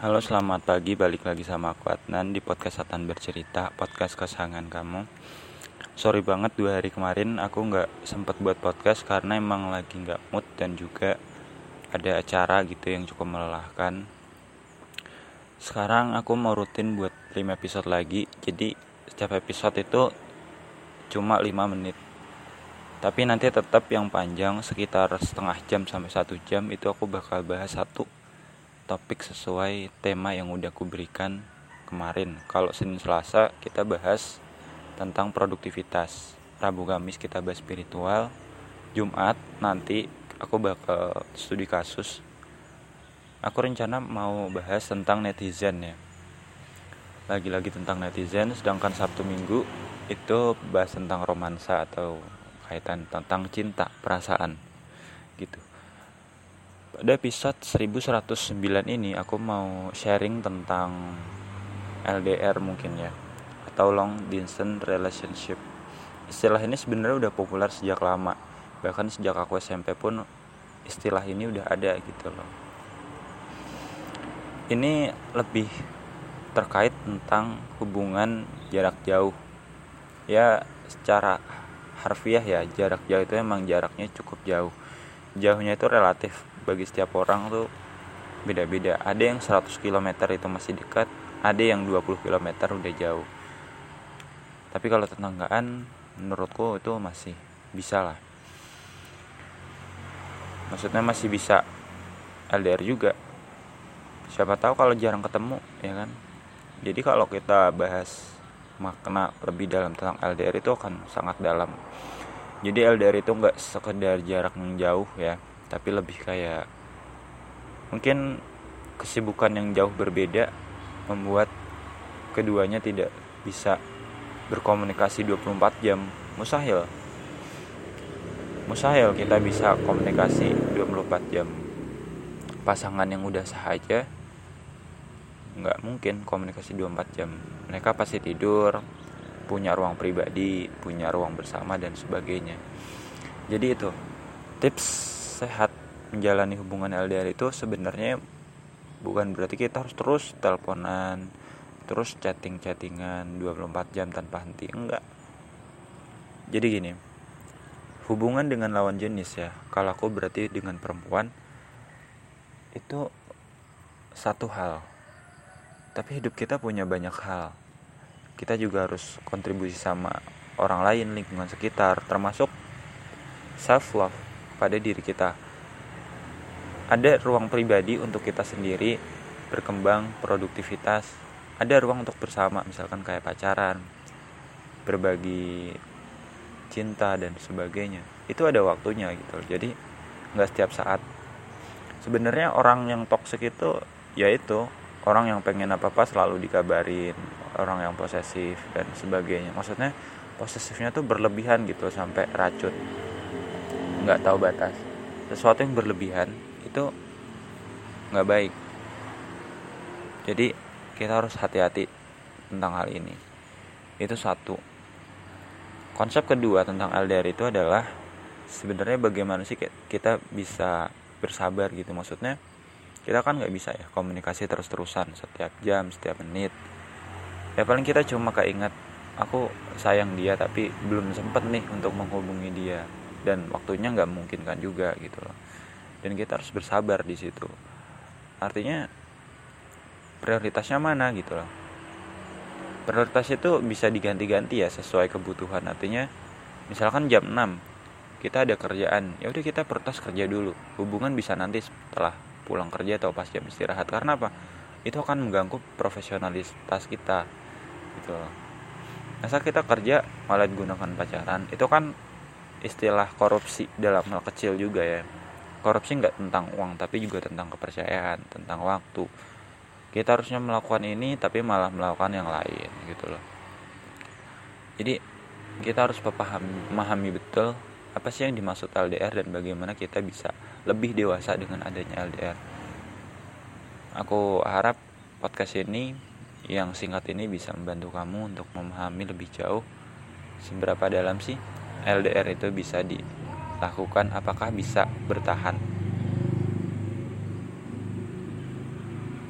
Halo selamat pagi. Balik lagi sama aku Adnan di podcast Atan Bercerita podcast kesayangan kamu. Sorry banget dua hari kemarin aku nggak sempat buat podcast karena emang lagi nggak mood dan juga ada acara gitu yang cukup melelahkan. Sekarang aku mau rutin buat 5 episode lagi jadi setiap episode itu cuma 5 menit. Tapi nanti tetap yang panjang sekitar setengah jam sampai satu jam itu aku bakal bahas satu topik sesuai tema yang udah aku berikan kemarin. Kalau Senin Selasa kita bahas tentang produktivitas. Rabu Kamis kita bahas spiritual. Jumat nanti aku bakal studi kasus. Aku rencana mau bahas tentang netizen ya. Lagi-lagi tentang netizen sedangkan Sabtu Minggu itu bahas tentang romansa atau kaitan tentang cinta, perasaan gitu. Pada episode 1109 ini aku mau sharing tentang LDR mungkin ya atau long distance relationship. Istilah ini sebenarnya udah populer sejak lama. Bahkan sejak aku SMP pun istilah ini udah ada gitu loh. Ini lebih terkait tentang hubungan jarak jauh. Ya secara harfiah ya jarak jauh itu emang jaraknya cukup jauh jauhnya itu relatif bagi setiap orang tuh beda-beda. Ada yang 100 km itu masih dekat ada yang 20 km udah jauh. Tapi kalau tetanggaan menurutku itu masih bisa lah. Maksudnya masih bisa LDR juga. Siapa tahu kalau jarang ketemu ya kan? Jadi kalau kita bahas makna lebih dalam tentang LDR itu akan sangat dalam. Jadi LDR itu nggak sekedar jarak yang jauh ya tapi lebih kayak mungkin kesibukan yang jauh berbeda membuat keduanya tidak bisa berkomunikasi 24 jam. Mustahil. Mustahil kita bisa komunikasi 24 jam. Pasangan yang udah sahaja nggak mungkin komunikasi 24 jam. Mereka pasti tidur punya ruang pribadi punya ruang bersama dan sebagainya. Jadi itu tips sehat menjalani hubungan LDR itu sebenarnya bukan berarti kita harus terus teleponan terus chatting-chattingan 24 jam tanpa henti enggak. Jadi gini hubungan dengan lawan jenis ya kalau aku berarti dengan perempuan itu satu hal. Tapi hidup kita punya banyak hal. Kita juga harus kontribusi sama orang lain lingkungan sekitar termasuk self love pada diri kita. Ada ruang pribadi untuk kita sendiri berkembang produktivitas. Ada ruang untuk bersama misalkan kayak pacaran berbagi cinta dan sebagainya. Itu ada waktunya gitu. Jadi nggak setiap saat. Sebenarnya orang yang toksik itu yaitu orang yang pengen apa apa selalu dikabarin orang yang posesif dan sebagainya. Maksudnya posesifnya tuh berlebihan gitu sampai racun nggak tahu batas. Sesuatu yang berlebihan itu nggak baik. Jadi kita harus hati-hati tentang hal ini. Itu satu. Konsep kedua tentang LDR itu adalah sebenarnya bagaimana sih kita bisa bersabar gitu. Maksudnya kita kan nggak bisa ya komunikasi terus-terusan setiap jam setiap menit. Ya paling kita cuma ingat aku sayang dia tapi belum sempet nih untuk menghubungi dia dan waktunya nggak mungkin kan juga gitu loh. Dan kita harus bersabar di situ. Artinya prioritasnya mana gitu loh. Prioritas itu bisa diganti-ganti ya sesuai kebutuhan. Artinya misalkan jam 6 kita ada kerjaan ya udah kita prioritas kerja dulu. Hubungan bisa nanti setelah pulang kerja atau pas jam istirahat. Karena apa? Itu akan mengganggu profesionalitas kita gitu masa kita kerja malah digunakan pacaran? Itu kan istilah korupsi dalam hal kecil juga ya. Korupsi nggak tentang uang tapi juga tentang kepercayaan tentang waktu. Kita harusnya melakukan ini tapi malah melakukan yang lain gitu loh. Jadi kita harus memahami, memahami betul apa sih yang dimaksud LDR dan bagaimana kita bisa lebih dewasa dengan adanya LDR. Aku harap podcast ini yang singkat ini bisa membantu kamu untuk memahami lebih jauh seberapa dalam sih LDR itu bisa dilakukan, apakah bisa bertahan